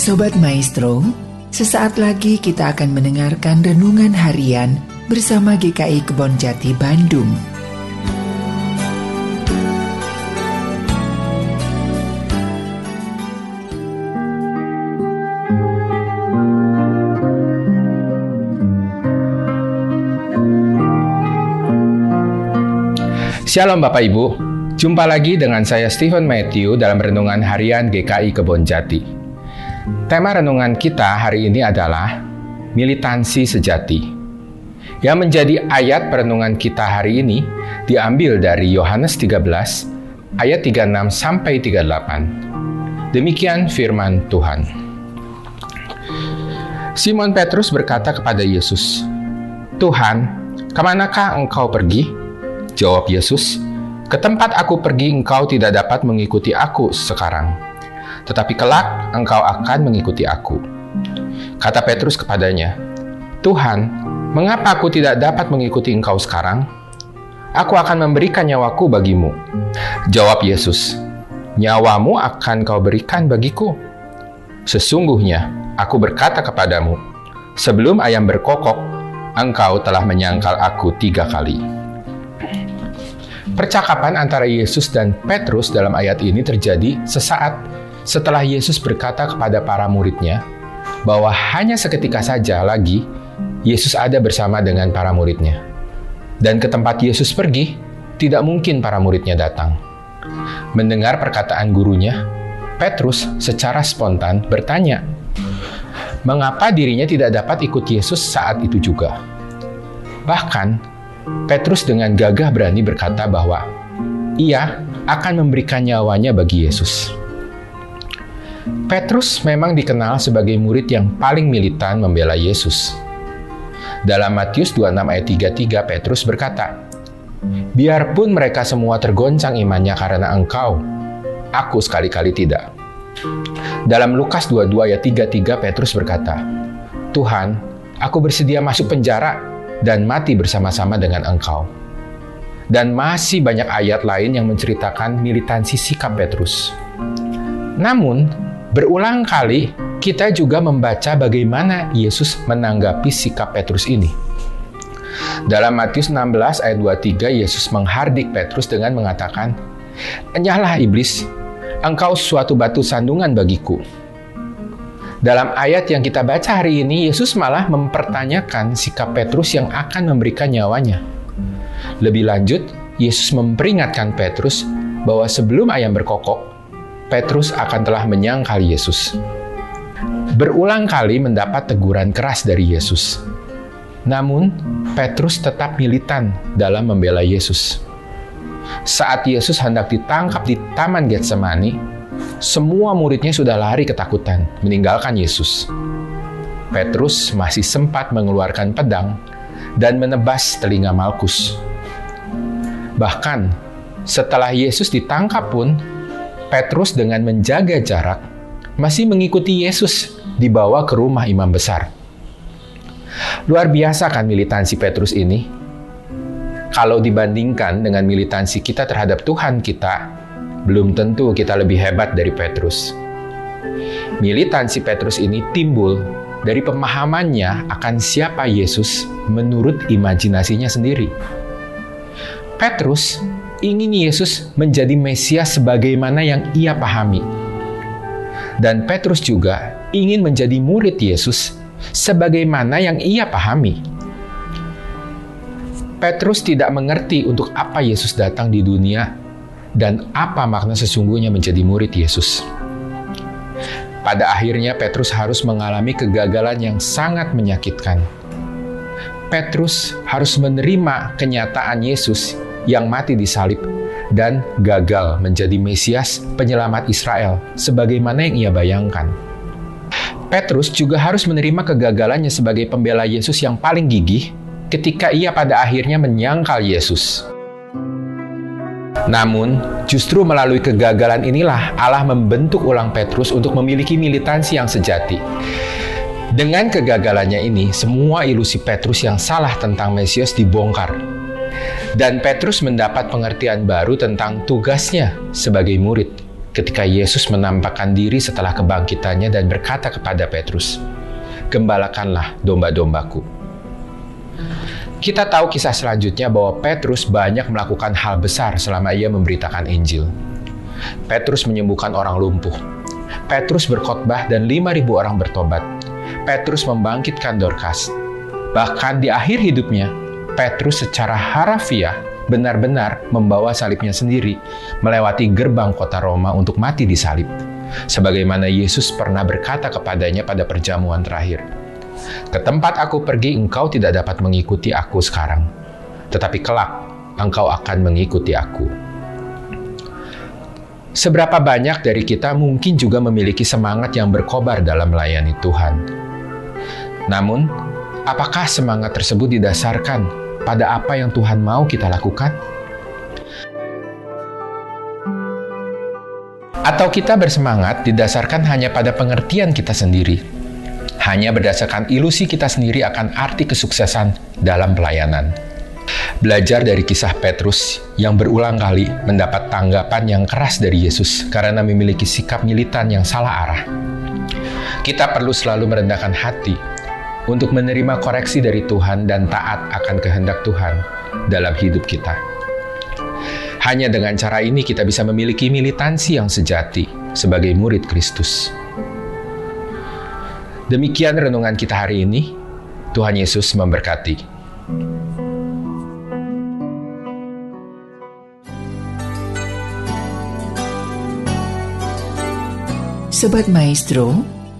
Sobat Maestro, sesaat lagi kita akan mendengarkan renungan harian bersama GKI Kebon Jati Bandung. Shalom Bapak Ibu, jumpa lagi dengan saya Stephen Matthew dalam Renungan Harian GKI Kebon Jati. Tema renungan kita hari ini adalah militansi sejati. Yang menjadi ayat perenungan kita hari ini diambil dari Yohanes 13 ayat 36 sampai 38. Demikian firman Tuhan. Simon Petrus berkata kepada Yesus, "Tuhan, ke manakah engkau pergi?" Jawab Yesus, "Ke tempat aku pergi engkau tidak dapat mengikuti aku sekarang, tetapi kelak engkau akan mengikuti aku." Kata Petrus kepadanya, "Tuhan, mengapa aku tidak dapat mengikuti engkau sekarang? Aku akan memberikan nyawaku bagimu." Jawab Yesus, "Nyawamu akan kau berikan bagiku. Sesungguhnya aku berkata kepadamu, sebelum ayam berkokok, engkau telah menyangkal aku tiga kali." Percakapan antara Yesus dan Petrus dalam ayat ini terjadi sesaat setelah Yesus berkata kepada para muridnya bahwa hanya seketika saja lagi Yesus ada bersama dengan para muridnya. Dan ke tempat Yesus pergi, tidak mungkin para muridnya datang. Mendengar perkataan gurunya, Petrus secara spontan bertanya, mengapa dirinya tidak dapat ikut Yesus saat itu juga? Bahkan, Petrus dengan gagah berani berkata bahwa ia akan memberikan nyawanya bagi Yesus. Petrus memang dikenal sebagai murid yang paling militan membela Yesus. Dalam Matius 26 ayat 33 Petrus berkata, Biarpun mereka semua tergoncang imannya karena engkau, aku sekali-kali tidak. Dalam Lukas 22 ayat 33 Petrus berkata, Tuhan, aku bersedia masuk penjara dan mati bersama-sama dengan engkau. Dan masih banyak ayat lain yang menceritakan militansi sikap Petrus. Namun, berulang kali kita juga membaca bagaimana Yesus menanggapi sikap Petrus ini. Dalam Matius 16 ayat 23, Yesus menghardik Petrus dengan mengatakan, Enyahlah iblis, engkau suatu batu sandungan bagiku dalam ayat yang kita baca hari ini, Yesus malah mempertanyakan sikap Petrus yang akan memberikan nyawanya. Lebih lanjut, Yesus memperingatkan Petrus bahwa sebelum ayam berkokok, Petrus akan telah menyangkal Yesus. Berulang kali mendapat teguran keras dari Yesus. Namun, Petrus tetap militan dalam membela Yesus. Saat Yesus hendak ditangkap di Taman Getsemani, semua muridnya sudah lari ketakutan, meninggalkan Yesus. Petrus masih sempat mengeluarkan pedang dan menebas telinga Malkus. Bahkan, setelah Yesus ditangkap pun, Petrus dengan menjaga jarak masih mengikuti Yesus dibawa ke rumah imam besar. Luar biasa kan militansi Petrus ini? Kalau dibandingkan dengan militansi kita terhadap Tuhan kita, belum tentu kita lebih hebat dari Petrus. Militansi Petrus ini timbul dari pemahamannya akan siapa Yesus menurut imajinasinya sendiri. Petrus ingin Yesus menjadi Mesias sebagaimana yang ia pahami. Dan Petrus juga ingin menjadi murid Yesus sebagaimana yang ia pahami. Petrus tidak mengerti untuk apa Yesus datang di dunia dan apa makna sesungguhnya menjadi murid Yesus. Pada akhirnya Petrus harus mengalami kegagalan yang sangat menyakitkan. Petrus harus menerima kenyataan Yesus yang mati di salib dan gagal menjadi Mesias penyelamat Israel sebagaimana yang ia bayangkan. Petrus juga harus menerima kegagalannya sebagai pembela Yesus yang paling gigih ketika ia pada akhirnya menyangkal Yesus. Namun, justru melalui kegagalan inilah Allah membentuk ulang Petrus untuk memiliki militansi yang sejati. Dengan kegagalannya ini, semua ilusi Petrus yang salah tentang Mesias dibongkar. Dan Petrus mendapat pengertian baru tentang tugasnya sebagai murid, ketika Yesus menampakkan diri setelah kebangkitannya dan berkata kepada Petrus, "Gembalakanlah domba-dombaku." Kita tahu kisah selanjutnya bahwa Petrus banyak melakukan hal besar selama ia memberitakan Injil. Petrus menyembuhkan orang lumpuh. Petrus berkhotbah dan 5.000 orang bertobat. Petrus membangkitkan Dorcas. Bahkan di akhir hidupnya, Petrus secara harafiah benar-benar membawa salibnya sendiri melewati gerbang kota Roma untuk mati di salib. Sebagaimana Yesus pernah berkata kepadanya pada perjamuan terakhir. Ke tempat aku pergi engkau tidak dapat mengikuti aku sekarang, tetapi kelak engkau akan mengikuti aku. Seberapa banyak dari kita mungkin juga memiliki semangat yang berkobar dalam melayani Tuhan. Namun, apakah semangat tersebut didasarkan pada apa yang Tuhan mau kita lakukan? Atau kita bersemangat didasarkan hanya pada pengertian kita sendiri, hanya berdasarkan ilusi kita sendiri akan arti kesuksesan dalam pelayanan. Belajar dari kisah Petrus yang berulang kali mendapat tanggapan yang keras dari Yesus karena memiliki sikap militan yang salah arah. Kita perlu selalu merendahkan hati untuk menerima koreksi dari Tuhan dan taat akan kehendak Tuhan dalam hidup kita. Hanya dengan cara ini kita bisa memiliki militansi yang sejati sebagai murid Kristus. Demikian renungan kita hari ini. Tuhan Yesus memberkati. Sobat Maestro,